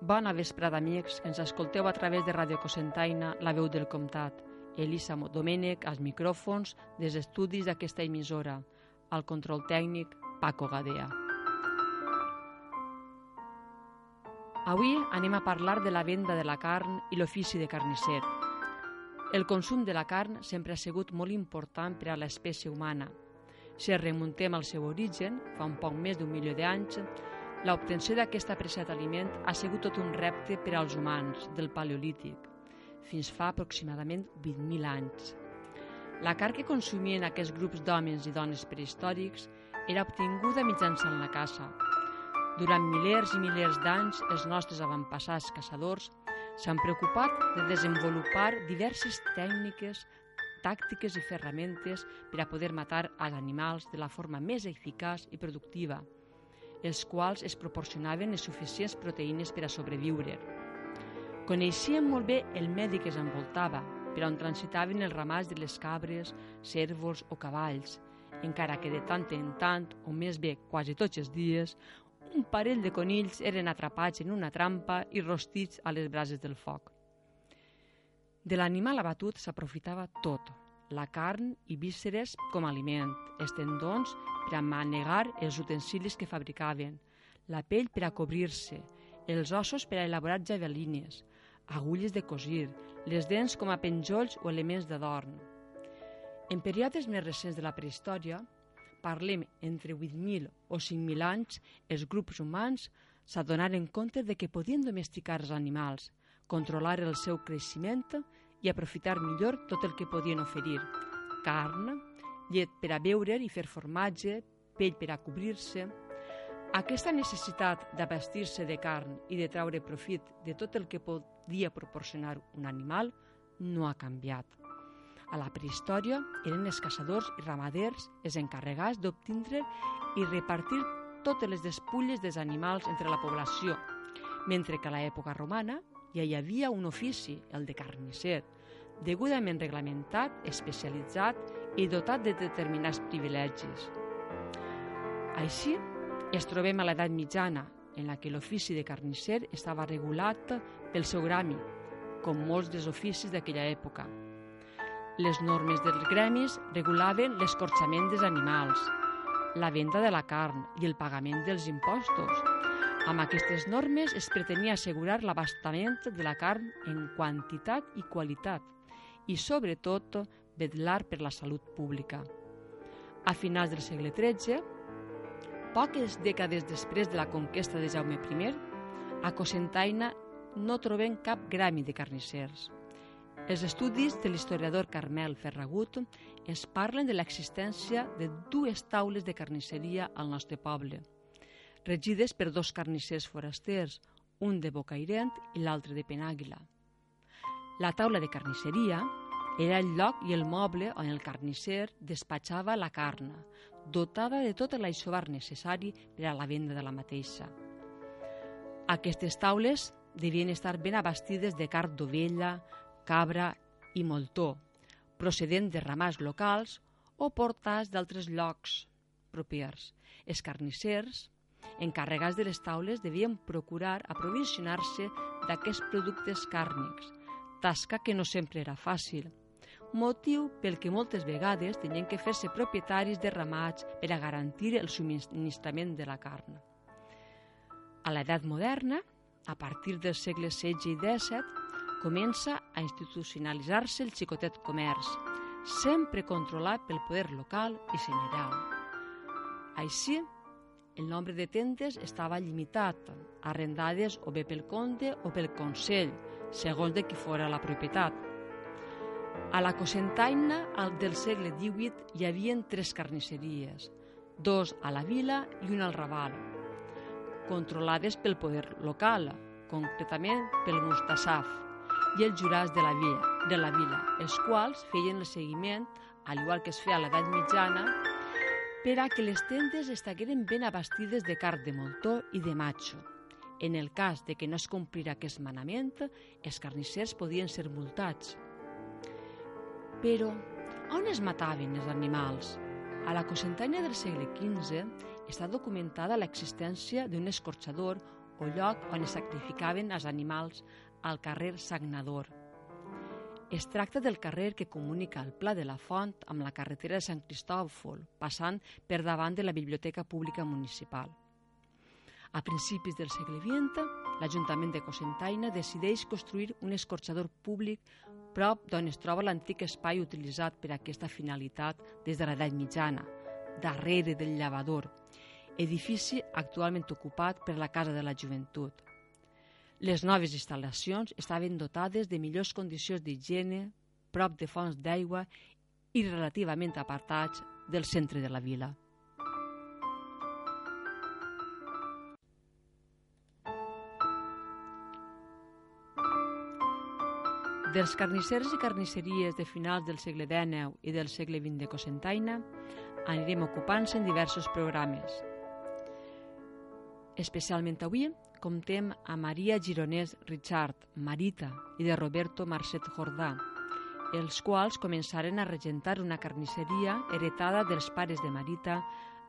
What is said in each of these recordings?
Bona vesprada, amics, ens escolteu a través de Radio Cosentaina, la veu del comtat. Elisa Domènech, als micròfons, des estudis d'aquesta emissora. Al control tècnic, Paco Gadea. Avui anem a parlar de la venda de la carn i l'ofici de carnisser. El consum de la carn sempre ha sigut molt important per a l'espècie humana. Si remuntem al seu origen, fa un poc més d'un milió d'anys, L'obtenció d'aquest apreciat aliment ha sigut tot un repte per als humans del Paleolític, fins fa aproximadament 20.000 anys. La carn que consumien aquests grups d'homes i dones prehistòrics era obtinguda mitjançant la caça. Durant milers i milers d'anys, els nostres avantpassats caçadors s'han preocupat de desenvolupar diverses tècniques, tàctiques i ferramentes per a poder matar els animals de la forma més eficaç i productiva – els quals es proporcionaven les suficients proteïnes per a sobreviure. Coneixien molt bé el medi que els envoltava, per on transitaven els ramats de les cabres, cèrvols o cavalls, encara que de tant en tant, o més bé quasi tots els dies, un parell de conills eren atrapats en una trampa i rostits a les brases del foc. De l'animal abatut s'aprofitava tot, la carn i vísceres com a aliment, els tendons per a manegar els utensilis que fabricaven, la pell per a cobrir-se, els ossos per a elaborar javelines, agulles de cosir, les dents com a penjolls o elements d'adorn. En períodes més recents de la prehistòria, parlem entre 8.000 o 5.000 anys, els grups humans s'adonaren compte de que podien domesticar els animals, controlar el seu creixement i aprofitar millor tot el que podien oferir. Carn, llet per a beure i fer formatge, pell per a cobrir-se. Aquesta necessitat d'abastir-se de carn i de traure profit de tot el que podia proporcionar un animal no ha canviat. A la prehistòria eren els caçadors i ramaders els encarregats d'obtindre i repartir totes les despulles dels animals entre la població, mentre que a l'època romana ja hi havia un ofici, el de carnisser, degudament reglamentat, especialitzat i dotat de determinats privilegis. Així, es trobem a l'edat mitjana, en la que l'ofici de carnisser estava regulat pel seu grami, com molts dels oficis d'aquella època. Les normes dels gremis regulaven l'escorxament dels animals, la venda de la carn i el pagament dels impostos, amb aquestes normes es pretenia assegurar l'abastament de la carn en quantitat i qualitat i, sobretot, vetllar per la salut pública. A finals del segle XIII, poques dècades després de la conquesta de Jaume I, a Cosentaina no trobem cap grami de carnissers. Els estudis de l'historiador Carmel Ferragut es parlen de l'existència de dues taules de carnisseria al nostre poble – regides per dos carnissers forasters, un de Bocairent i l'altre de Penàguila. La taula de carnisseria era el lloc i el moble on el carnisser despatxava la carn, dotada de tot l'aixovar necessari per a la venda de la mateixa. Aquestes taules devien estar ben abastides de carn d'ovella, cabra i moltó, procedent de ramats locals o portats d'altres llocs propers. Els carnissers encarregats de les taules devien procurar aprovisionar-se d'aquests productes càrnics, tasca que no sempre era fàcil, motiu pel que moltes vegades tenien que fer-se propietaris de ramats per a garantir el subministrament de la carn. A l'edat moderna, a partir dels segles XVI i XVII, comença a institucionalitzar-se el xicotet comerç, sempre controlat pel poder local i senyorial. Així, el nombre de tendes estava limitat, arrendades o bé pel conde o pel consell, segons de qui fora la propietat. A la Cosentaina al del segle XVIII hi havien tres carnisseries, dos a la vila i una al Raval, controlades pel poder local, concretament pel Mustassaf i els jurats de la vila, de la vila, els quals feien el seguiment, al igual que es feia a l'edat mitjana, per a que les tendes estagueren ben abastides de carn de moltó i de macho. En el cas de que no es complira aquest manament, els carnissers podien ser multats. Però, on es mataven els animals? A la Cosentanya del segle XV està documentada l'existència d'un escorxador o lloc on es sacrificaven els animals al carrer Sagnador. Es tracta del carrer que comunica el Pla de la Font amb la carretera de Sant Cristòfol, passant per davant de la Biblioteca Pública Municipal. A principis del segle XX, l'Ajuntament de Cosentaina decideix construir un escorxador públic prop d'on es troba l'antic espai utilitzat per a aquesta finalitat des de l'edat mitjana, darrere del llavador, edifici actualment ocupat per la Casa de la Joventut. Les noves instal·lacions estaven dotades de millors condicions d'higiene, prop de fonts d'aigua i relativament apartats del centre de la vila. Dels carnissers i carnisseries de finals del segle XIX i del segle XX de Cosentaina anirem ocupant-se en diversos programes. Especialment avui comptem a Maria Gironès Richard, Marita, i de Roberto Marcet Jordà, els quals començaren a regentar una carnisseria heretada dels pares de Marita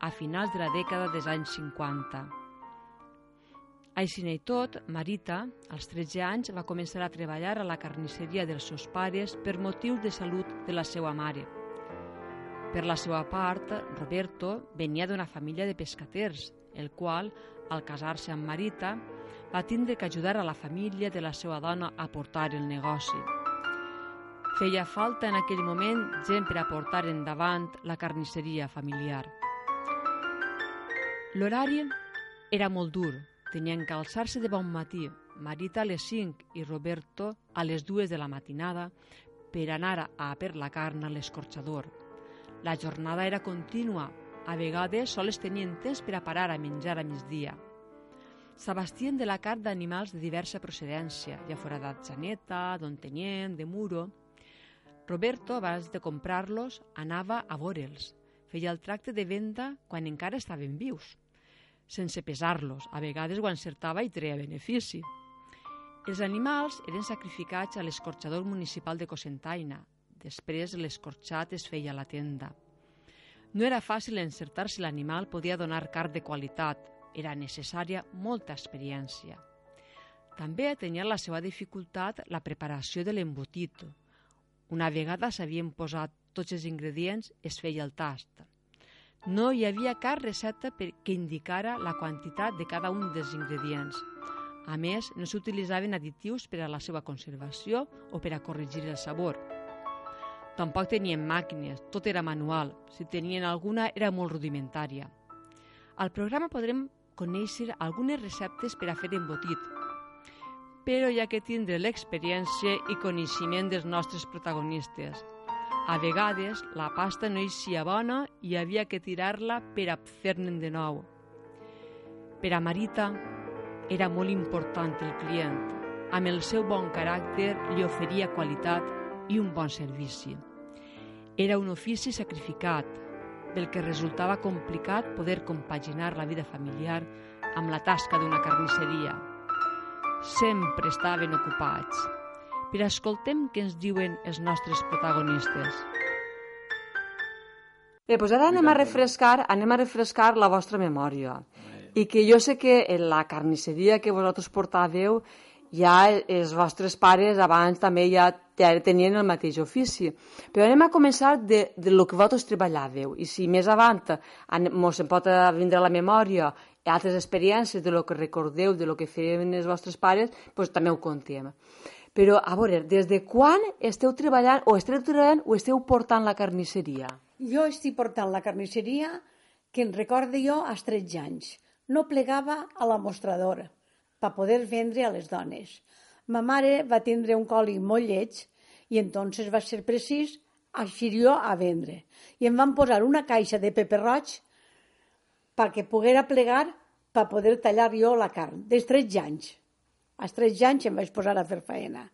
a finals de la dècada dels anys 50. Així i tot, Marita, als 13 anys, va començar a treballar a la carnisseria dels seus pares per motius de salut de la seva mare. Per la seva part, Roberto venia d'una família de pescaters, el qual al casar-se amb Marita, va tindre que ajudar a la família de la seva dona a portar el negoci. Feia falta en aquell moment gent per a portar endavant la carnisseria familiar. L'horari era molt dur, tenien que alçar-se de bon matí, Marita a les 5 i Roberto a les 2 de la matinada per anar a per la carn a l'escorxador. La jornada era contínua a vegades sols tenien temps per a parar a menjar a migdia. S'abastien de la carn d'animals de diversa procedència, ja fora d'Atxaneta, d'Ontenyent, de Muro. Roberto, abans de comprar-los, anava a veure'ls. Feia el tracte de venda quan encara estaven vius, sense pesar-los. A vegades ho encertava i treia benefici. Els animals eren sacrificats a l'escorxador municipal de Cosentaina. Després l'escorxat es feia a la tenda. No era fàcil encertar si l'animal podia donar carn de qualitat, era necessària molta experiència. També tenia la seva dificultat la preparació de l'embotit. Una vegada s'havien posat tots els ingredients, es feia el tast. No hi havia cap recepta que indicara la quantitat de cada un dels ingredients. A més, no s'utilitzaven additius per a la seva conservació o per a corregir el sabor. Tampoc tenien màquines, tot era manual. Si tenien alguna, era molt rudimentària. Al programa podrem conèixer algunes receptes per a fer embotit, però ha que tindre l'experiència i coneixement dels nostres protagonistes. A vegades la pasta no eixia bona i havia que tirar-la per a fer-ne de nou. Per a Marita era molt important el client. Amb el seu bon caràcter li oferia qualitat i un bon servici. Era un ofici sacrificat, del que resultava complicat poder compaginar la vida familiar amb la tasca d'una carnisseria. Sempre estaven ocupats. Però escoltem què ens diuen els nostres protagonistes. Bé, doncs ara anem a refrescar, anem a refrescar la vostra memòria. I que jo sé que en la carnisseria que vosaltres portàveu ja els vostres pares abans també ja tenien el mateix ofici. Però anem a començar de, de lo que vosaltres treballàveu. I si més avant ens en pot vindre a la memòria altres experiències de lo que recordeu, de lo que feien els vostres pares, doncs també ho contem. Però, a veure, des de quan esteu treballant, o esteu treballant, o esteu portant la carnisseria? Jo estic portant la carnisseria que en recorde jo als 13 anys. No plegava a la mostradora per poder vendre a les dones. Ma mare va tindre un coli molt lleig i entonces va ser precís així jo a vendre. I em van posar una caixa de pepe roig perquè poguera plegar per poder tallar jo la carn, des 13 anys. Als 13 anys em vaig posar a fer feina.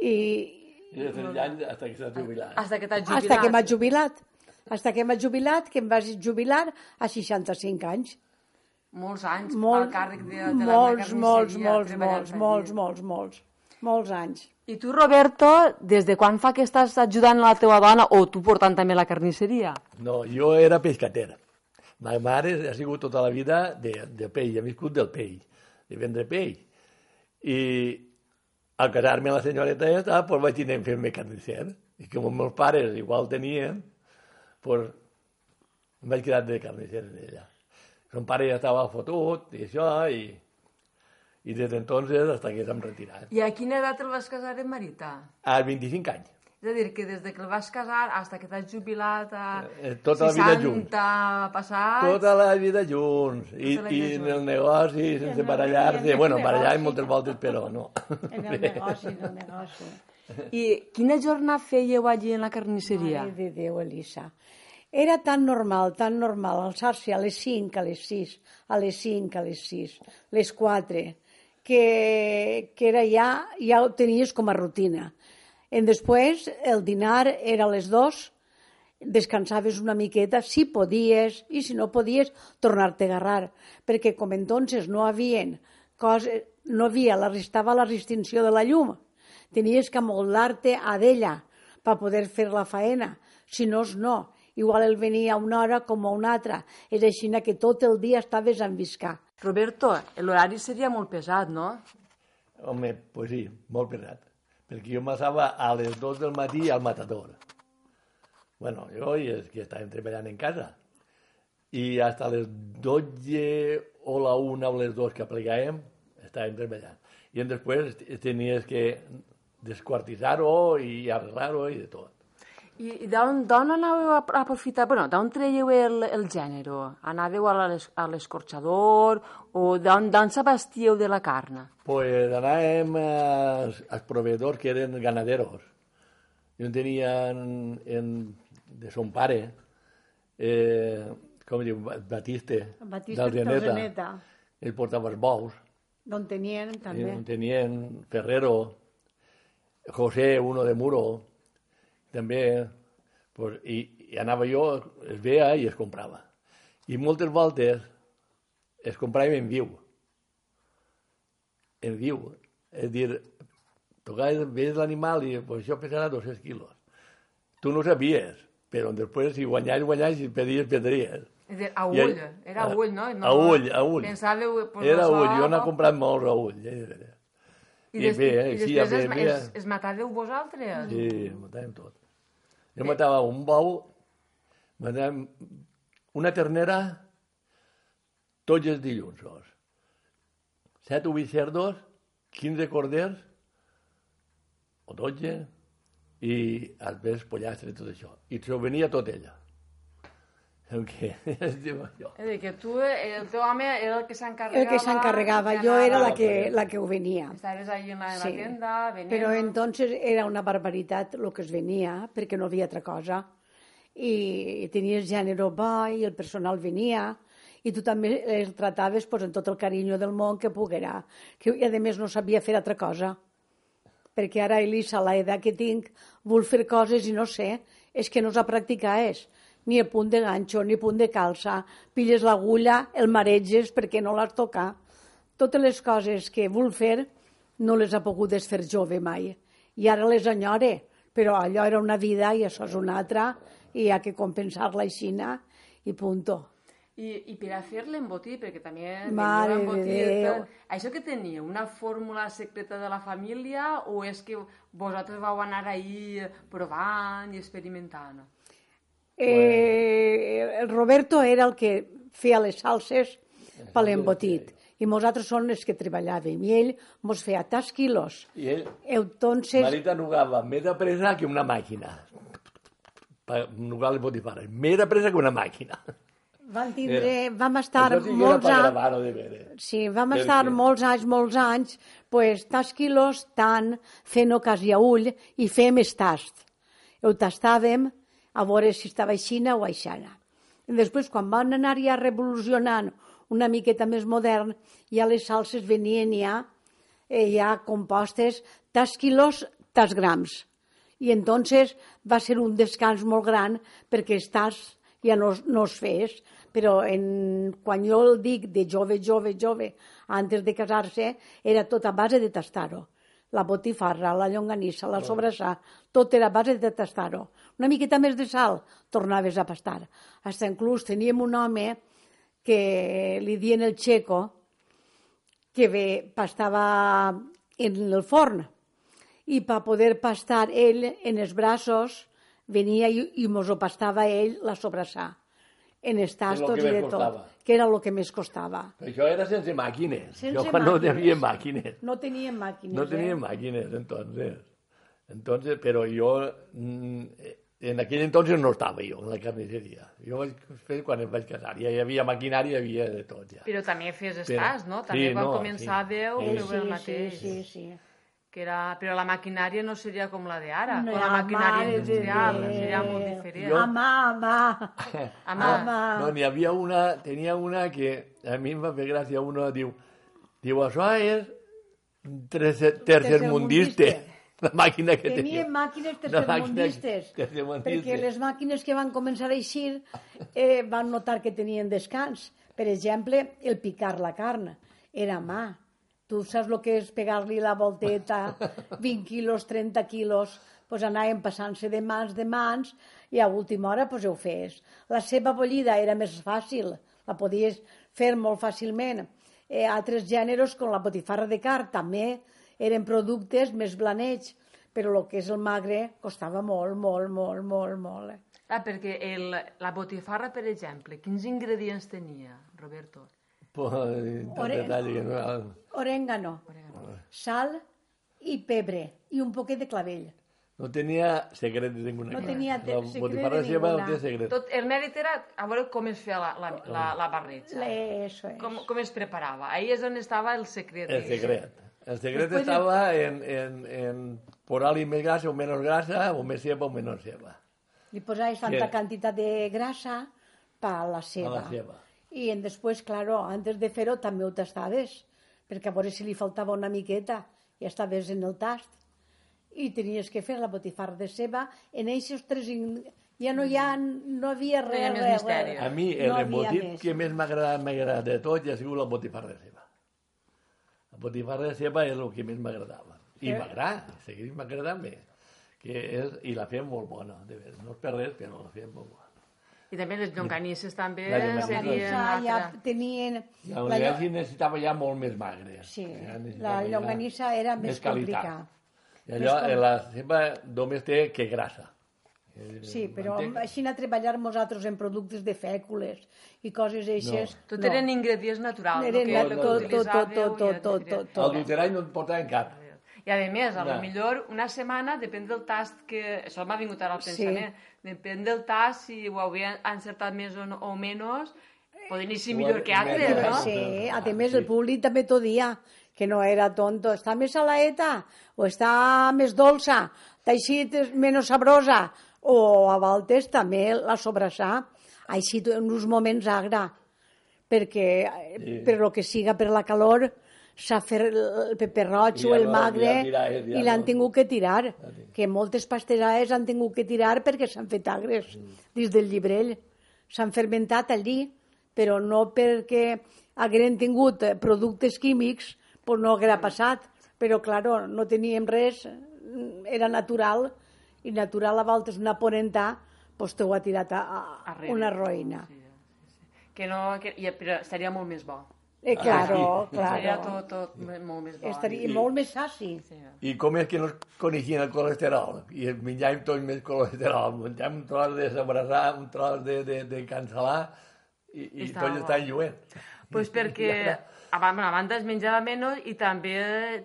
I... I de 13 anys fins que s'ha jubilat. Hasta que t'has jubilat. Hasta que m'ha jubilat. Hasta que m'ha jubilat, que em vaig jubilar a 65 anys molts anys molt, al càrrec de, de molts, la molts, molts, molts, molts, molts, molts, molts anys. I tu, Roberto, des de quan fa que estàs ajudant la teva dona o tu portant també la carnisseria? No, jo era pescater. Ma mare ha sigut tota la vida de, de peix, ha viscut del peix. de vendre peix. I al casar-me la senyoreta aquesta, pues vaig que fer-me carnisser. I com els meus pares igual tenien, pues em vaig quedar de carnisser d'ella. Son pare ja estava fotut i això, i, i des d'entonces hasta que s'han retirat. I a quina edat el vas casar en Marita? Als 25 anys. És a dir, que des de que el vas casar fins que t'has jubilat a Eh, tota la vida 60 junts. passats... Tota la vida junts. I, Tota i en junts. el negoci, sense en el- barallar-se. i en el Bueno, barallar negoci. moltes voltes, però no. En el negoci, en el negoci. I quina jornada fèieu allí en la carnisseria? Mare de Déu, Elisa. Era tan normal, tan normal, alçar-se a les 5, a les 6, a les 5, a les 6, les 4, que, que era ja, ja ho tenies com a rutina. En després, el dinar era a les 2, descansaves una miqueta, si podies, i si no podies, tornar-te a agarrar, perquè com entonces no havien coses, no havia, la, estava la restricció de la llum, tenies que amoldar-te a d'ella per poder fer la faena, si no no. Igual el venia a una hora com a una altra, és així que tot el dia estaves a enviscar. Roberto, l'horari seria molt pesat, no? Home, pues sí, molt pesat. Perquè jo m'assava a les 2 del matí al matador. Bueno, jo i és que estàvem treballant en casa. I fins a les 12 o la 1 o les 2 que plegàvem, estàvem treballant. I després tenies que desquartitzar-ho i arreglar-ho i de tot. I, i d'on, d'on anàveu a aprofitar? Bueno, d'on traieu el, el gènere? Anàveu a l'es- a l'escorxador o d'on, d'on s'abastíeu de la carn? Pues anàvem als, als proveedors que eren ganaderos. Jo en tenia en, en, de son pare, eh, com diu, Batiste, Batista d'Alzeneta. Ell portava els bous. d'on tenien també. Eh, tenien Ferrero, José, uno de Muro, també, pues, i, i anava jo, es veia i es comprava. I moltes voltes es comprava en viu. En viu. És dir, tocaves, veies l'animal i pues, això pesarà 200 quilos. Tu no sabies, però després si guanyaves, guanyaves, si pedies. És a a ull, era a ull, no? no A ull, a ull. Pensàveu... Pues, Era això, ull, jo n'he comprat molts a ull. Eh? I, I des, bé, eh, i sí, després bé, es, es, es matàveu vosaltres? Sí, matàvem tot. Jo matava un bou, matàvem una ternera tots els dilluns. Os. Set o vuit cerdos, 15 corders, o 12, i els ves pollastre i tot això. I s'ho venia tot ella. El que es diu això. És a dir, que tu, el teu home era el que s'encarregava... El que s'encarregava, jo era la que, la que ho venia. Estaves ahí en la, en la Sí. tienda, venent... Però entonces era una barbaritat el que es venia, perquè no havia altra cosa. I, i tenies gènere bo i el personal venia i tu també els trataves pues, en tot el carinyo del món que poguera. Que, I a més no sabia fer altra cosa. Perquè ara, Elisa, a l'edat que tinc, vull fer coses i no sé, és que no s'ha practicat és. Ni el punt de ganxo, ni punt de calça. Pilles l'agulla, el mareges perquè no l'has tocat. Totes les coses que vull fer no les ha pogut fer jove mai. I ara les enyore, però allò era una vida i això és una altra i hi ha que compensar-la aixina i punto. I, I per a fer l'embotit, perquè també Mare embotit, Déu. això que teniu, una fórmula secreta de la família o és que vosaltres vau anar ahí provant i experimentant? Eh, el Roberto era el que feia les salses per l'embotit i nosaltres són els que treballàvem i ell mos feia tas quilos. I ell, Entonces, Marita nugava més de pressa que una màquina. Per nugar les botifarres. Més de pressa que una màquina. van tindre, vam estar Això sí era molts anys... de veres. Sí, vam Per estar molts anys, molts anys, pues, tas quilos, tant, fent ocasió a ull i fem el tast. Ho tastàvem a veure si estava aixina o aixana. I després, quan van anar ja revolucionant una miqueta més modern, ja les salses venien ja, eh, ja compostes tas quilos, tas grams. I entonces va ser un descans molt gran perquè els tas ja no, no es fes, però en, quan jo el dic de jove, jove, jove, antes de casar-se, era tot a base de tastar-ho. La botifarra, la llonganissa, la sobrassà, tot era a base de tastar-ho. Una miqueta més de sal, tornaves a pastar. Hasta inclús teníem un home que li dien el Checo, que ve, pastava en el forn i per poder pastar ell en els braços venia i, i mos ho pastava ell la sobrassà en els tastos que i de tot, costava. que era el que més costava. Però això era sense màquines. Sense jo quan no màquines. tenia màquines. No tenien màquines, No tenía eh? máquinas entonces. Entonces, pero yo mm, en aquell entonces no estava jo en la carnisseria. Jo vaig fer quan em vaig casar. Ja hi havia maquinària, hi havia de tot ja. Però també fes Però- estàs, no? També sí, quan no, començàveu sí. feu el mateix. Sí, sí, sí. Que era... Però la maquinària no seria com la d'ara, No, o la maquinària mà, industrial, de- seria molt diferent. A mà, a mà. A mà. A mà. No, n'hi havia una, tenia una que a mi em va fer gràcia, una diu, diu, això és tercer, tercermundista, la màquina que tenia. Tenien màquines tercermundistes, perquè les màquines que van començar a eixir eh, van notar que tenien descans. Per exemple, el picar la carn era mà. Tu saps el que és pegar-li la volteta, 20 quilos, 30 quilos, pues anàvem passant-se de mans de mans i a última hora pues, ho fes. La seva bullida era més fàcil, la podies fer molt fàcilment. Eh, altres gèneres, com la botifarra de carn, també eren productes més blanets, però el que és el magre costava molt, molt, molt, molt, molt. eh. Ah, perquè el, la botifarra, per exemple, quins ingredients tenia, Roberto? Pues, tant Ore- detall que no... Orèngano, sal i pebre i un poquet de clavell. No tenia secret de ninguna. No tenia te- La secret botifarra de seva no ninguna. té secret. Tot, el mèrit era a veure com es feia la, la, la, la barreja. Le- Eso es. Com, com es preparava. Ahí és on estava el secret. El secret. El secret Después de- estava en, en, en posar-li més grasa o menys grasa, o més ceba o menys ceba. Li posaves tanta Sí. quantitat de grasa per a la ceba. la ceba. I en després, claro, antes de fer-ho també ho tastaves, perquè a veure si li faltava una miqueta, ja estaves en el tast. I tenies que fer la botifarra de ceba en aquests tres... In... Ja no hi ha, no havia No res, hi ha més res, res. A mi el no embotit que més m'ha agradat, agradat de tot ja ha sigut la botifarra de ceba. Botifarra de ceba és el que més m'agradava. I Eh. m'agrada, segueix m'agradant bé. Que és, I la fem molt bona, de veres. No és per res, però la fem molt bona. I també les llonganisses també La serien Llonganissa ja altra. tenien... La la llo- llonganissa necessitava ja molt més magre. Sí, Ja la ja llonganissa era més qualitat. complicada. I allò, Més com- eh, la ceba només té que grasa. Sí, però Manteca. així a treballar nosaltres en productes de fècules i coses aixes... Tot eren ingredients naturals. el Eren que, tot, el que tot, tot, tot, tot, era tot, diferent. tot. Adulterar no et portaven cap. I a més, a lo No. millor una setmana, depèn del tast que... Això m'ha vingut ara al Sí. pensament. Depèn del tast, si ho havia encertat més o, no, o menys, poden ser millor que altres, no? Sí, a Ah, més sí. el públic també t'ho dia, que no era tonto. Està més salaeta o està més dolça, t'ha eixit menys sabrosa o a voltes també la sobrassà. Ha eixit en uns moments agra perquè Sí. per lo que siga per la calor s'ha fet el peper roig o el magre tirar, i l'han tingut que tirar que moltes pastelaes han tingut que tirar perquè s'han fet agres Mm. dins del llibrell. S'han fermentat allí però no perquè hagueren tingut eh, productes químics pues no haguera passat. Però claro, no teníem res mm, era natural i natural a voltes una ponentà pues t'ho ha tirat a, a una roïna Sí, sí, sí. Que no, que, i, però estaria molt més bo. eh, claro, sí. Seria claro tot, tot me- molt més bo. estaria I- molt més saci Sí. I com és que no es coneixien el colesterol? I menjàvem tot més colesterol. Menjàvem un tros de sabrassar, un tros de, de, de cansalà i, i Estava tot està lluent. Pues perquè a banda, a banda es menjava menys i també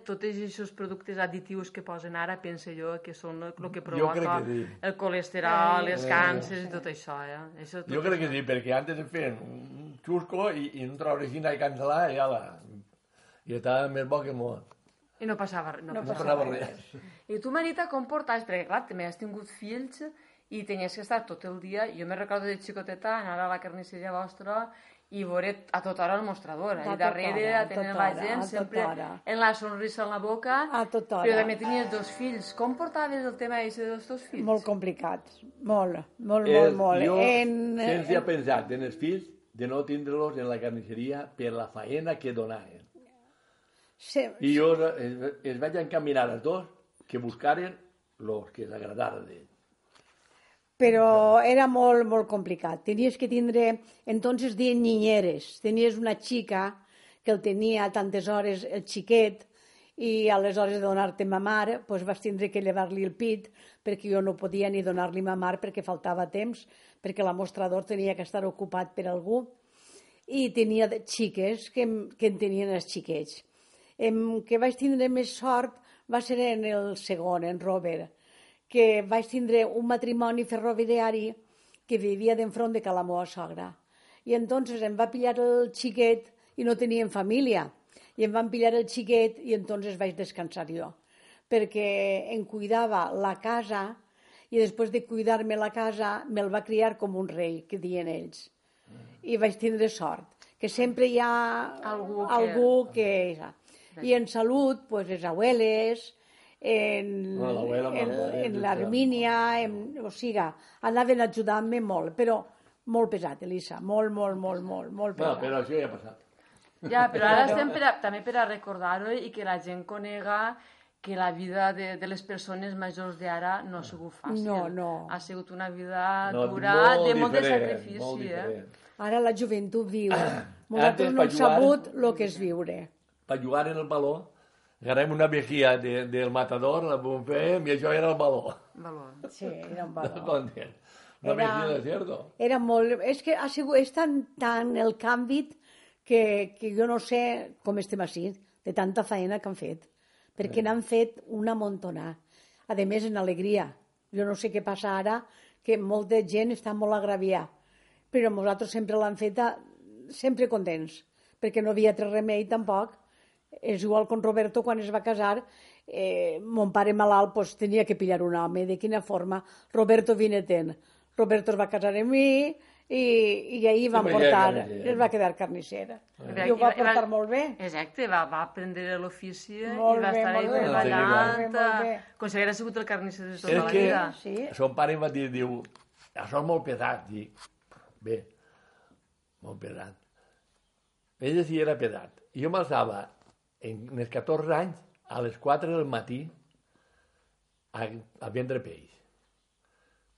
tots aquests productes additius que posen ara, penso jo, que són el que provoca que sí. el colesterol, els càncers i tot això. Eh? això tot Jo crec que sí, perquè antes em feien un xusco i, i un tros així de cansalà i ja la... I estava més bo que molt. I no passava, no, No No passava. passava res. I tu, Marita, com portaves? Perquè, clar, també has tingut fills i tenies que estar tot el dia... Jo me recordo de xicoteta anar a la carnisseria vostra i veure a tota hora el mostrador. A Allà tota darrere, hora, a tota la hora, gent, tota sempre hora. en la sonrisa en la boca. A tota hora. Però també tenies dos fills. Com portaves el tema ese dels teus fills? molt complicat molt, molt, És- molt, molt Jo en, sempre he pensat en els fills de no tindre-los en la carnisseria per la faena que donaven. se, I jo es, es vaig encaminar els dos que buscaren los que els agradaren d'ells. Però era molt, molt complicat. Tenies que tindre, entonces dien niñeres, tenies una xica que el tenia tantes hores el xiquet, i a les hores de donar-te mamar doncs vas tindre que llevar-li el pit perquè jo no podia ni donar-li mamar perquè faltava temps, perquè l'amostrador tenia que estar ocupat per algú i tenia xiques que, que en tenien els xiquets. Em, que vaig tindre més sort va ser en el segon, en Robert, que vaig tindre un matrimoni ferroviari que vivia d'enfront de ca la meva sogra. I entonces em va pillar el xiquet i no tenien família. I em van pillar el xiquet i entonces vaig descansar jo. Perquè em cuidava la casa i després de cuidar-me la casa me'l va criar com un rei, que diuen ells. I vaig tindre sort, que sempre hi ha Algú que- algú que... I en salut, pues, les abueles, en, No, en, en l'Armínia, o sigui, anaven ajudant-me molt, però molt pesat, Elisa, molt, molt, molt, molt, molt Bueno, pesat. però això ja ha passat. Ja, però ara estem per a, també per a recordar-ho i que la gent conega que la vida de, de les persones majors d'ara no ha sigut fàcil. No, no. Ha sigut una vida No, dura, molt de molt de sacrifici, molt eh? Ara la joventut viu. Nosaltres no hem sabut el que és viure. Per jugar en el baló, agarrem una vejía de, del matador, la bombem, i això era el baló. Valor. Sí, era un valor. Content. Una Era- de cerdo. Era molt... És que ha sigut, és tan, tan el canvi que, que jo no sé com estem així, de tanta feina que han fet. Perquè n'han fet una montona. A més, en alegria. Jo no sé què passa ara, que molta gent està molt agraviada. Però nosaltres sempre l'han feta sempre contents, perquè no havia tres remei tampoc. És igual con Roberto quan es va casar, eh, mon pare malalt pues, tenia que pillar un home. De quina forma? Roberto Vinetent. Roberto es va casar amb mi i, i ahir van va quedar portar, carnisser. es va quedar carnissera. I I ho va i portar molt bé. Exacte, va, va aprendre l'ofici i va bé, estar ahí molt bé. treballant, Molt bé, molt bé. com si hagués sigut el carnisser de tota És la que vida. Sí. son pare em va dir, diu, això és molt pesat. Dic, bé, molt pesat. Ell sí era pesat. Jo m'alçava en els 14 anys a les 4 del matí a, a vendre peix.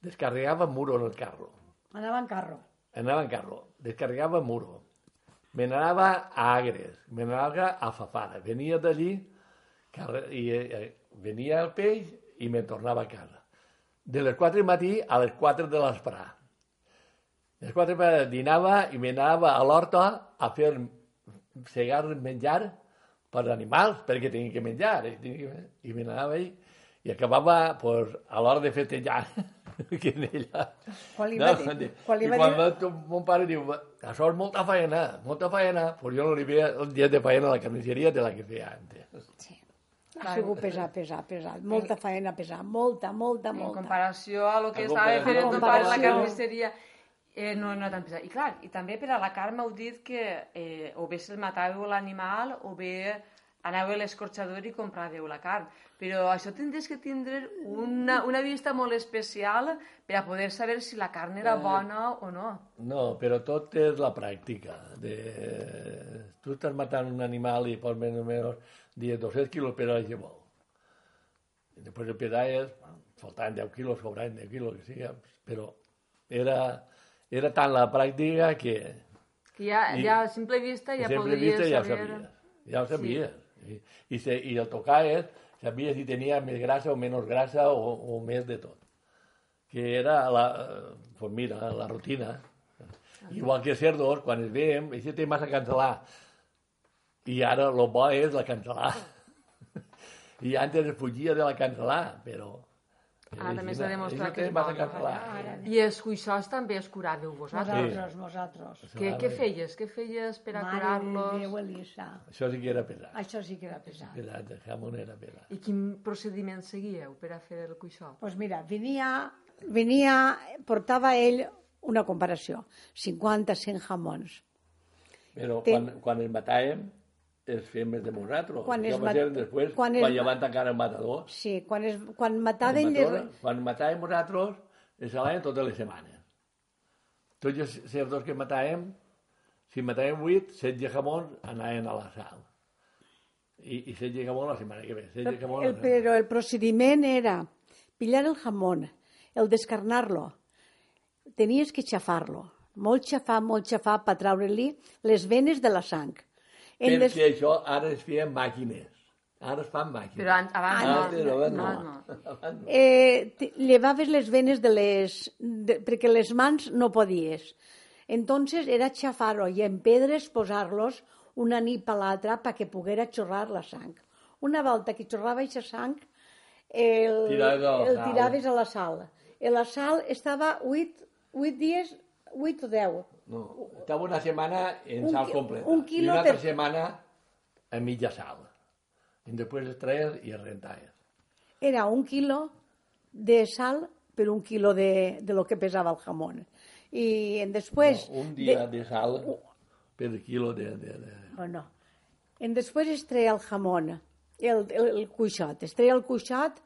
Descarregava muro en el carro. Anava en carro. Anava en carro. Descarregava muro. Me n'anava a Agres. Me n'anava a Fafara. Venia d'allí i eh, venia el peix i me tornava a casa. De les 4 del matí a les 4 de l'esprà. A les 4 de dinava i me n'anava a l'horta a fer segar menjar per animals, perquè tenia que menjar. I, tenia que... i me n'anava ahí i acabava pues, a l'hora de festejar que en ella. Quan li va dir- di- quan li I va quan dir- va, tu, mon pare diu, això és molta feina, molta feina, pues jo no li veia el dia de feina a la carnisseria de la que feia antes. Sí. Ha sigut pesat, pesat, pesat. Molta feina pesat, molta, molta, En molta. comparació a lo que En estava fent En ton pare a la carnisseria, eh, no, no tan pesat. I clar, i també per a la carn m'heu dit que eh, o bé se'l matàveu l'animal o bé anàveu a l'escorxador i compràveu la carn. Però això tindries que tindre una, una vista molt especial per a poder saber si la carn era bona o no. No, però tot és la pràctica. De... Tu estàs matant un animal i pots més o menys dir 200 quilos per a llevar. I després el pedall és, faltaven 10 quilos, sobraven 10 quilos, que sigui, però era, era tant la pràctica que Que ja, I- ja a simple vista ja sempre podries vista ja ho saber... sabies. Ja ho sabies. I, i, se, I el tocar és, sabies si tenia més grassa o menys grassa o, o més de tot. Que era la, pues mira, la rutina. Igual que cerdos, quan es veiem, això té massa cancel·lar. I ara el bo és la cancel·lar. I antes es fugia de la cancel·lar, però... Ah, també s'ha demostrat això que té és massa bona. cancel·lar. I els cuixots també els curàveu vosaltres. Nosaltres, nosaltres. Què, què feies? Què feies per a Mare de curar-los? Déu, Elisa. Això sí que era pesat. Això sí que era pesat. Pesat, el jamón era pesat. I quin procediment seguíeu per a fer el cuixot? Pues mira, venia, venia, portava ell una comparació, 50-100 jamons. Però Té- quan, quan el matàvem, els fem més de nosaltres. Quan es va mat- després, quan quan, es ja van tancar el matador. Sí, quan, es, quan mataven... matador, Les... Quan matàvem nosaltres, els salaven totes les setmanes. Tots els cerdos que matàvem, si matàvem 8, 16 jamons anaven a la sal. I, i 16 jamons la setmana que ve. 16 jamons El, però el procediment era pillar el jamón, el descarnar-lo, tenies que xafar-lo, molt xafar, molt xafar per treure-li les venes de la sang. En les- Perquè això ara es feia amb màquines. Ara es fan màquines. Però an- abans no. Antes, abans no. Abans no. Abans no. eh, llevaves les venes de les... De, perquè les mans no podies. Entonces era xafar-ho i en pedres posar-los una nit a l'altra perquè poguera xorrar la sang. Una volta que xorrava aquesta sang, el, Tiraves a la el sal. tiraves a la sal. I la sal estava 8, 8 dies, 8 o 10. No, estava una setmana en Un sal completa. un quilo I una altra per- setmana a mitja sal. I després es traies i es rentaves. Era un quilo de sal per un quilo de, de lo que pesava el jamón. I en després... No, un dia de, sal per quilo de... de, de... O no. En després es treia el jamón, el, el, el cuixot. Es treia el cuixot,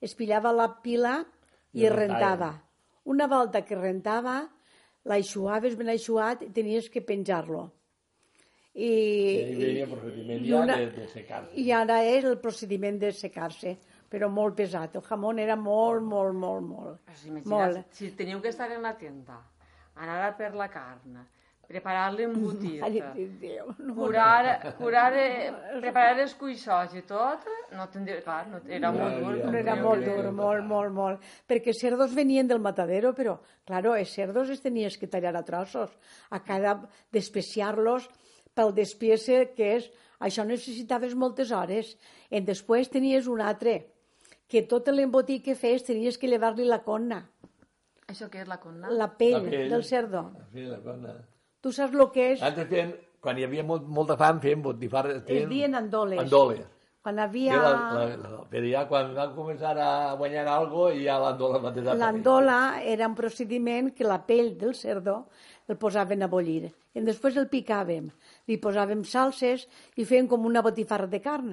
es pillava la pila i, I es rentava. rentava. Una volta que rentava, l'aixuaves ben aixuat i tenies que penjar-lo. I, I procediment i una- de, de secar-se. I ara és el procediment de secar-se, però molt pesat. El jamón era molt, molt, molt, molt. Pues Molt. si teniu que estar en la tenda, anar a per la carn, preparar l'embotit, Ai, Déu, no, curar, curar, preparar els cuixots i tot, no tindria, clar, no, era molt dur. No era molt dur, molt, molt, molt. Perquè els cerdos venien del matadero, però, claro, els cerdos els tenies que tallar a trossos. A cada d'especiar-los pel despiece que és... Això necessitaves moltes hores. I després tenies un altre, que tot l'embotit que fes tenies que llevar-li la conna, Això què és la conna? la pell, La pell. del cerdo. Sí, la cosa. Tu saps el que és? Antes feien, quan hi havia molt, molta fam, feien botifarres. Es feien dien andoles. Andoles. Quan havia... La, la, la, però ja quan van començar a guanyar algo, ja l'andola va tenir L'andola era un procediment que la pell del cerdo el posaven a bullir. I després el picàvem, li posàvem salses i fèiem com una botifarra de carn.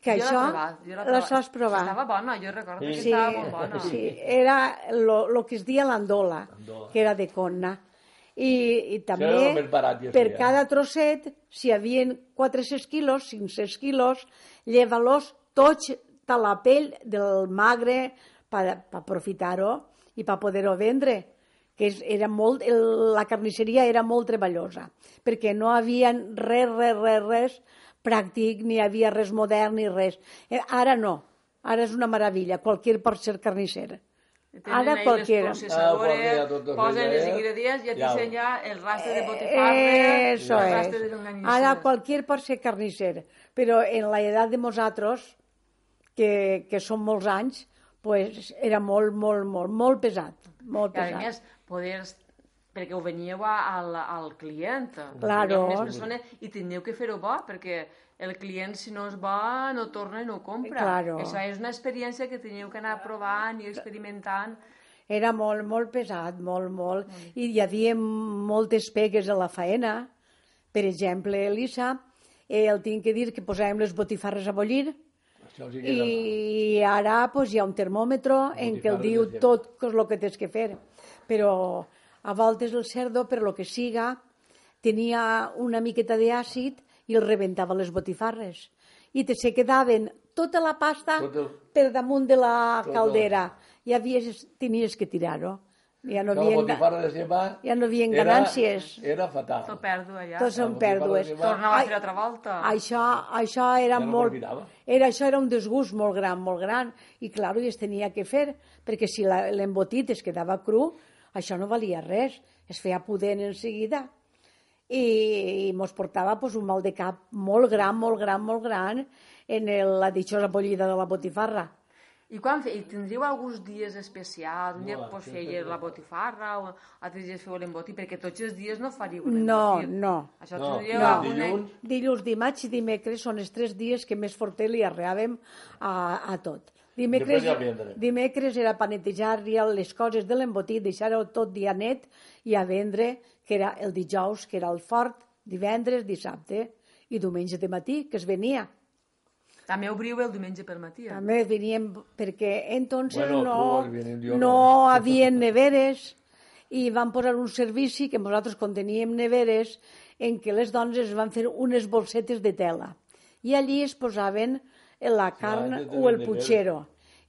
Que Jo això l'he la provat. saps provar. Estava bona, jo recordo que Sí, estava molt bona. sí, era lo, lo que es dia l'andola, Andola. que era de conna. I, i també, barat, ja per sí, cada trosset, si hi havia 400 quilos, 500 quilos, lleva-los tots de la pell del magre per, per aprofitar-ho i per poder-ho vendre que era molt, el, la carnisseria era molt treballosa, perquè no havia res, res, res, res pràctic, ni hi havia res modern, ni res. Eh, Ara no, ara és una meravella, qualsevol pot ser carnisser. Tenen Ara ahí qualquiera. les Ah, pues ja tot posen els ingredients i et Ja. dicen ja el rastre de botifarra, Eso el es. rastre de longaniza. Ara qualquier pot ser carnisser, però en la edat de nosaltres, que, que són molts anys, pues era molt, molt, molt, molt pesat. Molt I a pesat. més, poder perquè ho veníeu a- al, al client. Claro. Més persones, I teniu que fer-ho bo, perquè el client, si no és bo, no torna i no compra. Claro. Això és una experiència que teniu que anar provant i experimentant. Era molt, molt pesat, molt, molt. I hi havia moltes pegues a la faena. Per exemple, Elisa, eh, el tinc que dir que posàvem les botifarres a bullir i ara pues, hi ha un termòmetre en què el diu tot el que tens que fer. Però a voltes el cerdo, per lo que siga, tenia una miqueta d'àcid i el rebentava les botifarres. I te se quedaven tota la pasta Tot el- per damunt de la Tot el- caldera. I havies, tenies que tirar-ho. Ja no ceba ja no havia era- ganàncies. Era fatal. Tot pèrdua ja. Tots són pèrdues. Tornava a fer altra volta. Això, això era Ja no molt... Era, això era un desgust molt gran, molt gran. I, clar, i es tenia que fer, perquè si l'embotit es quedava cru, això no valia res. Es feia pudent en seguida. I, i mos portava pues, un mal de cap molt gran, molt gran, molt gran en el, la ditxosa pollida de la botifarra. I quan fe... I tindríeu alguns dies especials? Un dia No, pues, fèieu no. la botifarra, o altres dies fèieu l'embotit, perquè tots els dies no faríeu No, l'embotit. no. Això No, tindríeu no. alguna... Dilluns, Dilluns, dimarts i dimecres són els tres dies que més fortet li arreàvem a, a tot. Dimecres, dimecres era per netejar ja les coses de l'embotit, deixar-ho tot dia net i a vendre, que era el dijous, que era el fort, divendres, dissabte i diumenge de matí, que es venia. També obriu el diumenge pel matí. Eh? També veníem, perquè entonces Bueno, no, no no. havia neveres i van posar un servici que nosaltres quan teníem neveres en què les dones es van fer unes bolsetes de tela i allí es posaven la carn antes de o el les neveres.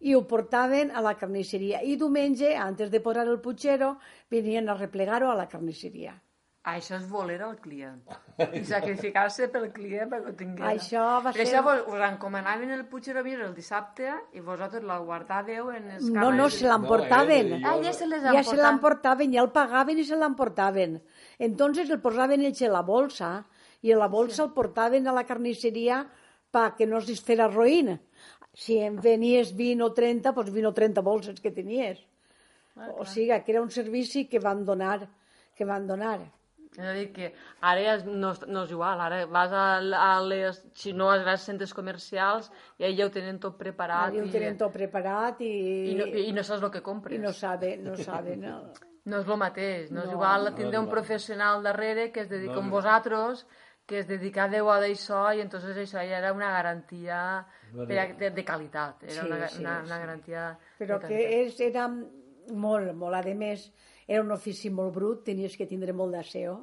I ho portaven a la carnisseria i diumenge, antes de posar el puchero venien a replegar-ho a la carnisseria Això és voler al client. I sacrificar-se pel client perquè ho tingués. Això va Per ser- això vos, us encomanaven el Puigceromir el dissabte i vosaltres la guardàveu en els No, no, se l'emportaven. No, eh, Ah, ja se les ja se emportaven. l'emportaven, ja el pagaven i se l'emportaven. Entonces el posaven ells en la bolsa i en la bolsa el portaven a la carnisseria perquè no es desfera roïn. Si en venies 20 o 30, doncs 20 o 30 bolses que tenies. o sigui, que era un servici que van donar, que van donar. És a dir, que ara ja és- no, és- no és igual, ara vas a, a les, si no vas als centres comercials i allà ho tenen tot preparat Ara ho i, tenen tot preparat i, i, no, i no saps el que i compres. no sabe, no sabe, no. No és el mateix, no, és No, igual no tindre és un igual. professional darrere que es dedica No, amb no. vosaltres, que es dedica a Déu a d'això i entonces això ja era una garantia per a- de, de qualitat, era Sí, una, sí, una, sí. una garantia Però que és, era molt, molt, a més, era un ofici molt brut, tenies que tindre molt d'aseo,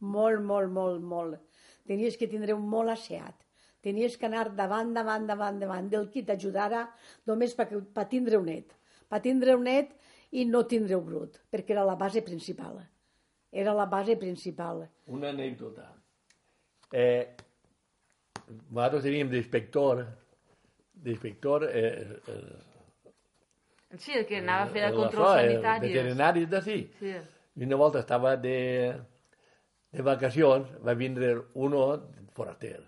molt, molt, molt, molt. Tenies que tindre un molt asseat. Tenies que anar davant, davant, davant, davant del qui t'ajudara només per, per tindre un net. Per tindre un net i no tindre un brut, perquè era la base principal. Era la base principal. Una anècdota. Eh, nosaltres teníem d'inspector, d'inspector, eh, eh, Sí, el que anava a fer el la control FOA, eh, sanitari. veterinaris d'ací. Sí. I una volta estava de, de vacacions, va vindre uno foraster.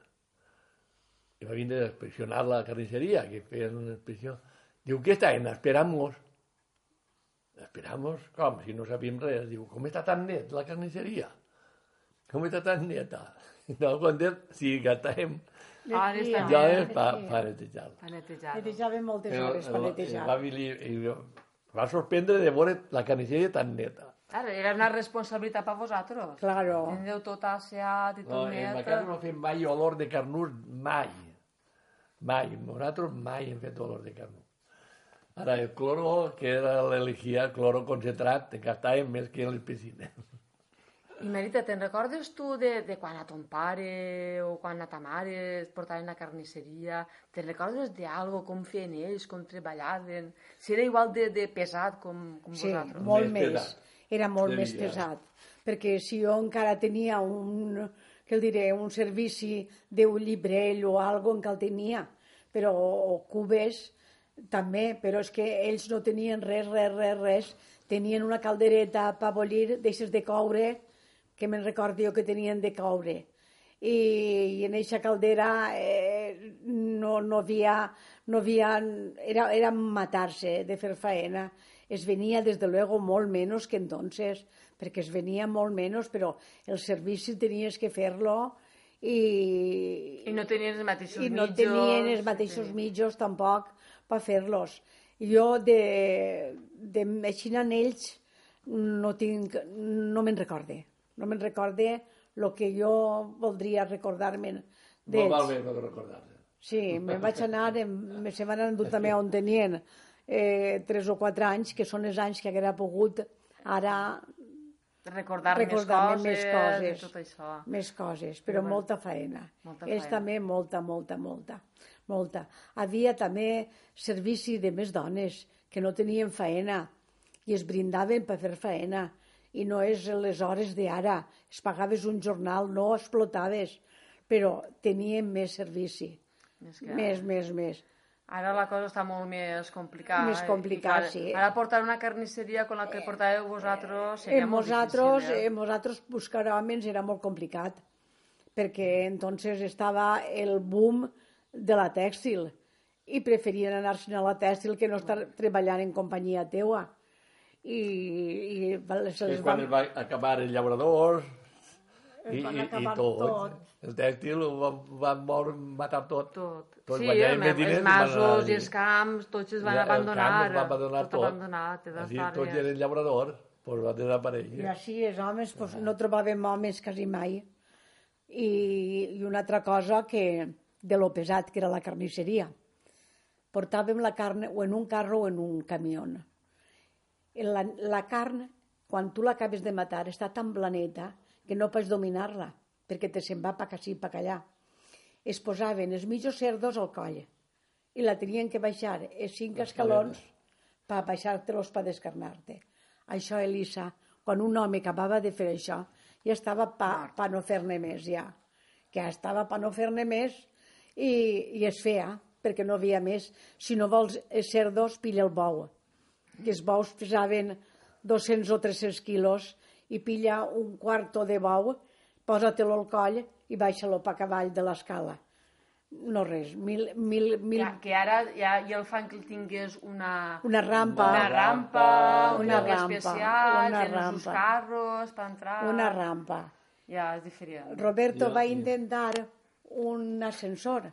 I va vindre a inspeccionar la carnisseria, que feien una inspecció. Diu, què estaven? Esperamos. Esperamos? Com? Si no sabíem res. Diu, com està tan net la carnisseria? Com està tan neta? No, quan diu, sí, que estàvem Ara està ja és pa, pa netejar. Per netejar. Netejaven moltes hores per netejar. Va, venir- i va sorprendre de veure la carnisseria tan neta. Ara, era una responsabilitat per vosaltres. Claro. Tindreu tot asseat i No, tot en la net. casa no fem mai olor de carnús, mai. Mai. Nosaltres mai hem fet olor de carnús. Ara, el cloro, que era l'elegia, el cloro concentrat, en gastàvem més que en les piscines. I Merita, te'n recordes tu de, de quan a ton pare o quan a ta mare et portaven a carnisseria? Te'n recordes d'algo, com feien ells, com treballaven? Si era igual de, de pesat com, com Sí, vosaltres? molt Més més. Era molt més pesat. Perquè si jo encara tenia un, que el diré, un servici d'un llibrell o algo encara el tenia, però o cubes també, però és que ells no tenien res, res, res, res. Tenien una caldereta per bollir d'eixes de coure, que me'n recordo jo que tenien de coure. I, i en eixa caldera eh, no, no havia, no havia, era, era matar-se de fer faena. Es venia, des de luego, molt menys que entonces, perquè es venia molt menys, però el servici tenies que fer-lo i, I no tenien els mateixos i no mitjos. tenien els mateixos mitjos tampoc per fer-los. Jo de, de així en ells no tinc, no me'n recorde. No me'n recorde el que jo voldria recordar-me val d'ells. bé no recordar-se. Sí, me'n vaig anar, em- me se van endur també on tenien eh, tres o quatre anys, que són els anys que haguera pogut ara Recordar, recordar-me més més coses, coses, i tot això. més coses, però bueno, molta feina. molta Ells feina. també molta, molta, molta, molta. Havia també servici de més dones que no tenien feina i es brindaven per fer feina i no és les hores d'ara. Es pagaves un jornal, no explotaves, però tenien més servici. Més que Més, més, més. Ara la cosa està molt més complicada. Més eh? clar, sí. Ara portar una carnisseria com la que portàveu vosaltres seria En molt nosaltres, difícil. en nosaltres buscar homes era molt complicat, perquè entonces estava el boom de la tèxtil i preferien anar-se'n a la tèxtil que no estar treballant en companyia teua. I, i se És les quan van... es va acabar els llauradors i, Es van i, i acabar tot. tot. El tèxtil ho van, van moure, matar tot. Tot. Tots sí, el, els i masos i els camps, tots els van Ja, el abandonar. camp es va abandonar tot. tot abandonat. Així estar tots bé. eren llauradors, doncs va I desaparèixer. així els homes pues, no trobàvem homes quasi mai. I, I una altra cosa que de lo pesat que era la carnisseria. Portàvem la carn o en un carro o en un camió. La, la carn, quan tu l'acabes de matar, està tan blaneta que no pots dominar-la, perquè te se'n va pa cací pa allà. Es posaven els mitjos cerdos al coll i la tenien que baixar els cinc escalons per baixar-te-los per descarnar-te. Això, Elisa, quan un home acabava de fer això, ja estava pa, pa no fer-ne més, ja. Que estava pa no fer-ne més i, i es feia, perquè no havia més. Si no vols ser dos, pilla el bou. Que els bous pesaven 200 o 300 quilos i pilla un quarto de bou, posa-te-lo al coll i baixa-lo pa cavall de l'escala. No res, mil, mil, mil, Que, que ara ja, ja el fan que el tingués una, una rampa, una rampa, Una un lloc rampa, especial, una tenen els rampa. carros per entrar... una rampa. Ja, és diferent. Roberto Jo- va intentar un ascensor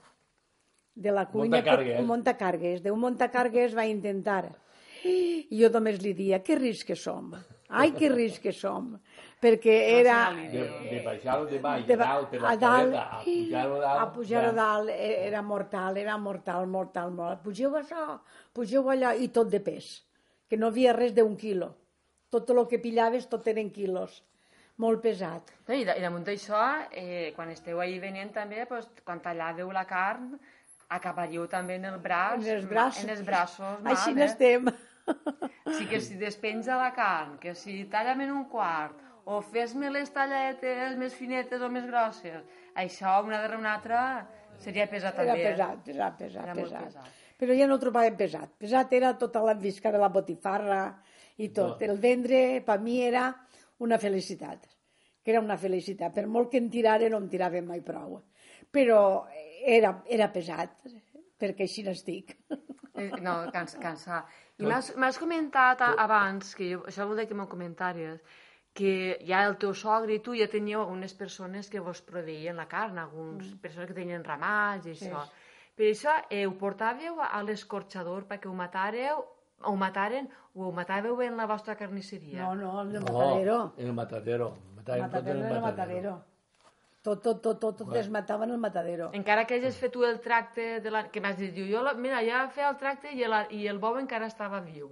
de la cuina. Montacargues. Un montacargues. De un montacargues va intentar. I jo només li dia, que risc que som. Ai, que risc que som. Perquè era... De, de baixar-ho de baix, de dalt, per la a dalt, caleta, a pujar-ho a dalt. a pujar-ho ja. dalt e- era mortal, era mortal, mortal, mortal. Pugeu això, pugeu allò, i tot de pes, que no havia res d'un quilo. Tot el que pillaves, tot eren quilos. Molt pesat. I, I damunt d'això, eh, quan esteu ahí venent també, pues, quan tallàveu la carn, acabaríeu també en el braç, En els braços. en els braços, Així mal, eh? n'estem. Sí que si despenja la carn, que si talla'm en un quart, o fes-me les talladetes més finetes o més grosses, això una darrere una altra seria pesat Era també. pesat, pesat, pesat, Era pesat. pesat. Però ja no ho trobàvem pesat. Pesat era tota la visca de la botifarra i tot. El vendre, per mi, era una felicitat. Que era una felicitat. Per molt que en tiraren, no em tiraven mai prou. Però era, era pesat, perquè així n'estic. Eh, No, cansa, cansa. I m'has comentat a- abans, que jo, això vol dir que m'ho comentaries, que ja el teu sogre i tu ja teníeu unes persones que vos proveïen la carn, algunes persones que tenien ramats i això. Per això eh, ho portàveu a l'escorxador perquè ho matàreu, ho mataren o ho matàveu en la vostra carnisseria? No, no, en el No, matadero. en el matadero. Matàvem matadero en en el matadero. Tot, tot, tot, tot, tot es matava en el matadero. Encara que hagis fet tu el tracte, de la... que m'has dit, diu, jo, la- mira, ja feia el tracte i, la... i el bou encara estava viu.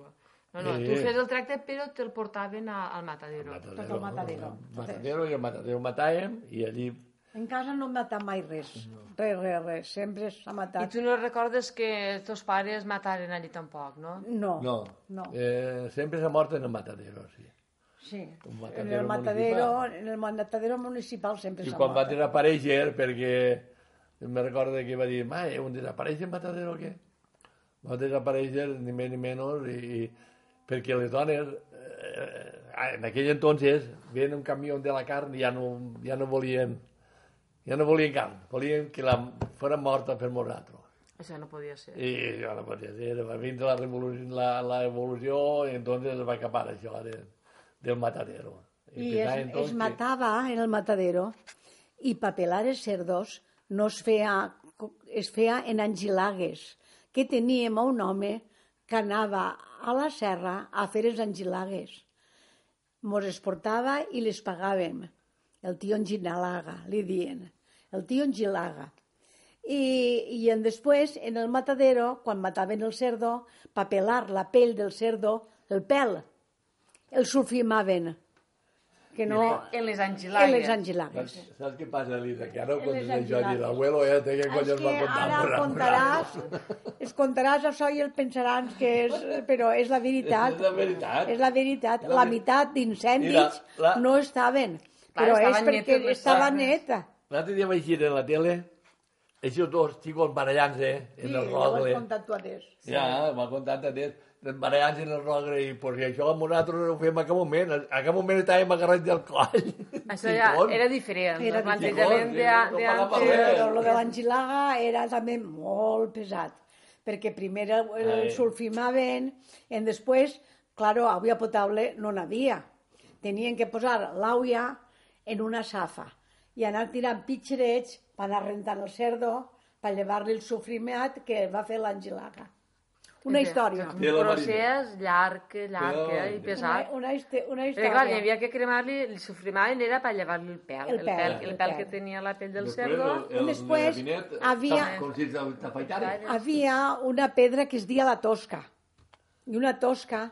No, no, Sí. tu fes el tracte però te'l portaven a, al matadero. Tot el matadero. El matadero i el matadero matàvem i allí... En casa no hem matat mai res. Res, res, res. Sempre s'ha I matat. tu no recordes que els teus pares mataren allí tampoc, no? No. No, No. Eh, sempre s'ha mort en el matadero, sí. Sí. Un En el matadero, municipal. en el matadero municipal sempre I quan va desaparèixer, perquè me recordo que va dir, ma, un desapareix el matadero o què? Va desaparèixer ni més ni menys i, i perquè les dones eh, en aquell entonces ven un camió de la carn i ja no, ja no volien ja no volien carn, volien que la fora morta per nosaltres. Això no podia ser. I això no podia ser, va vindre la, revolució, la, la evolució i entonces es va acabar això de, del matadero. I es, entonces es matava en el matadero i papelar els cerdos no es feia, es feia en angilagues, que teníem un home que anava a la serra a fer les angilagues. Mos es portava i les pagàvem. El tio Enginalaga, li dien. El tio Engilaga. I, i en després, en el matadero, quan mataven el cerdo, pa pelar la pell del cerdo, el pèl, el sulfimaven. Que no... En les En angilagues. les angilagues. Saps, saps què passa, Elisa? Que ara En quan les dius això, angilagues. dius, l'abuelo ja té que És collons que va contar. ara per contaràs, es contaràs això i el pensaran que és... Però és la veritat. És la veritat. És la veritat. La La meitat d'incendis la- no estaven. Clar, Però és perquè les estava neta. L'altre dia vaig ir a la tele, aquests dos xicos barallant-se en el ja ho has rogle. contat tu adés. Ja, m'ha contat antes, barallant-se en el rogle, i pues, i això nosaltres ho fem a cap moment. A cap moment estàvem agarrats del coll. Això ja era diferent. Era el plantejament de, de lo de l'angilaga era també molt pesat, perquè primer el, el sulfimaven, i després, claro, aigua potable no n'havia. Tenien que posar l'aigua en una safa i anar tirant pitxerets per anar rentant el cerdo per llevar-li el sofrimat que va fer l'angilaga. Una història. Un Sí, la procés llarg, llarg eh, i Una, pesat. una, histe- una Perquè, clar, hi història. havia que cremar-li, el sofrimaven era per llevar-li el pèl, El el, pèl, pèl, el el pèl pèl. que tenia la pell del cerdo. el- el Després gabinet, havia- havia una pedra que es dia la tosca. I una tosca,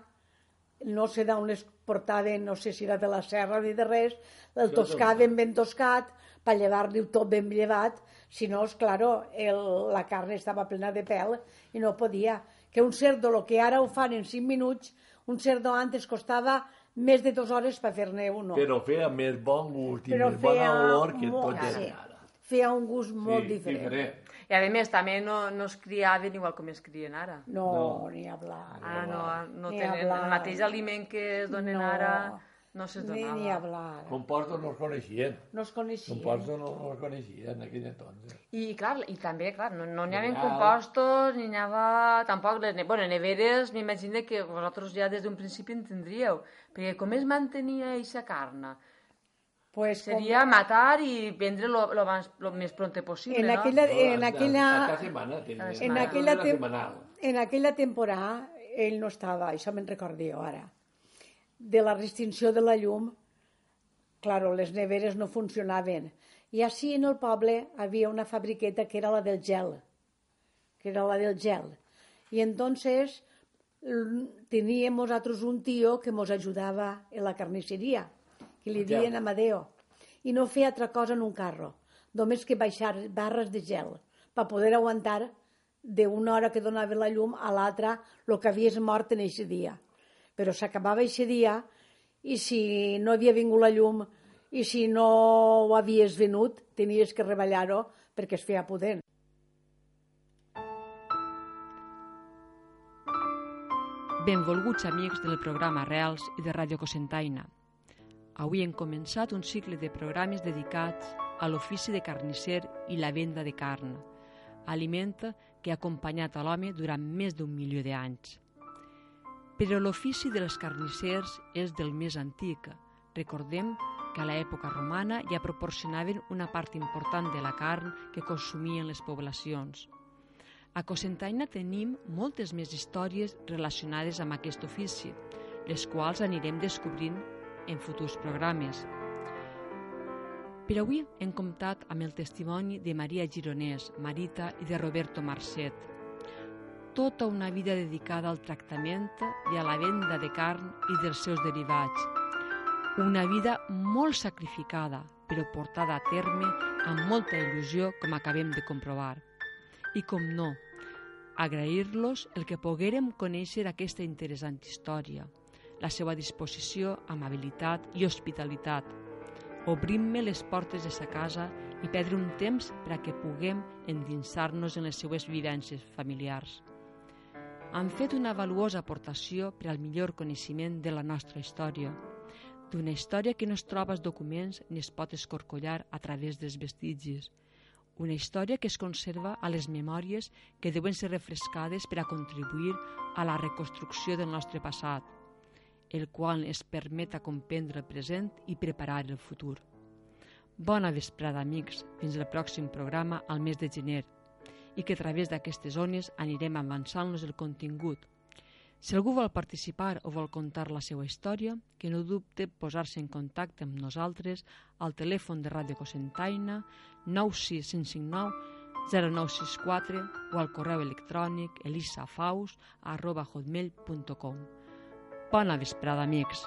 no sé d'on les portaven, no sé si era de la serra ni de res, el toscaven ben toscat per llevar-li tot ben llevat, si no, és claro, el, la carn estava plena de pèl i no podia. Que un cerdo, el que ara ho fan en 5 minuts, un cerdo antes costava més de dues hores per fer-ne uno. Però feia més bon gust i Però més bona feia olor que molt- tot sí. ara. Feia un gust molt diferent. I a més també no, no es criaven igual com es crien ara. No, No. ni hablar. Ara no, no Ni tenen hablar. el mateix aliment que es donen No. ara, no Ni, donava. ni hablar. Compostos no es coneixien. No es coneixien. Compostos no, no es coneixien en aquell entonces. I, clar, i també, clar, no, no n'hi havia Real. compostos, ni n'hi havia... Tampoc, les, ne- bueno, neveres, m'imagino que vosaltres ja des d'un principi en tindríeu, perquè com es mantenia eixa carn? Pues com- Seria matar i vendre lo, lo, abans, lo més pronte possible, En no? aquella, en a- aquella, A, cada setmana tenia. En en Setmana. aquella, en aquella temporada ell no estava, això me'n recordo jo ara, de la restricció de la llum, claro, les neveres no funcionaven. I així en el poble havia una fabriqueta que era la del gel, que era la del gel. Y entonces teníamos nosaltres un tío que nos ayudaba en la carnisseria, que li dien Amadeo, i no feia altra cosa en un carro, només que baixar barres de gel, per poder aguantar d'una hora que donava la llum a l'altra el que havies mort en aquest dia. Però s'acabava aquest dia i si no havia vingut la llum i si no ho havies venut, tenies que reballar-ho perquè es feia pudent. Benvolguts amics del programa Reals i de Ràdio Cosentaina. Avui hem començat un cicle de programes dedicats a l'ofici de carnisser i la venda de carn, aliment que ha acompanyat a l'home durant més d'un milió d'anys. Però l'ofici dels carnissers és del més antic. Recordem que a l'època romana ja proporcionaven una part important de la carn que consumien les poblacions. A Cosentaina tenim moltes més històries relacionades amb aquest ofici, les quals anirem descobrint en futurs programes. Per avui hem comptat amb el testimoni de Maria Gironès, Marita i de Roberto Marcet. Tota una vida dedicada al tractament i a la venda de carn i dels seus derivats. Una vida molt sacrificada, però portada a terme amb molta il·lusió, com acabem de comprovar. I com no, agrair-los el que poguérem conèixer aquesta interessant història, la seva disposició, amabilitat i hospitalitat. Obrim-me les portes de sa casa i perdre un temps per a que puguem endinsar-nos en les seues vivències familiars. Han fet una valuosa aportació per al millor coneixement de la nostra història, d'una història que no es troba als documents ni es pot escorcollar a través dels vestigis, una història que es conserva a les memòries que deuen ser refrescades per a contribuir a la reconstrucció del nostre passat, el qual es permet a comprendre el present i preparar el futur. Bona vesprada, amics, fins al pròxim programa al mes de gener i que a través d'aquestes zones anirem avançant-nos el contingut. Si algú vol participar o vol contar la seva història, que no dubte posar-se en contacte amb nosaltres al telèfon de Ràdio Cosentaina 96559 0964 o al correu electrònic elisafaus arroba hotmail.com. Bona vesprada, amics!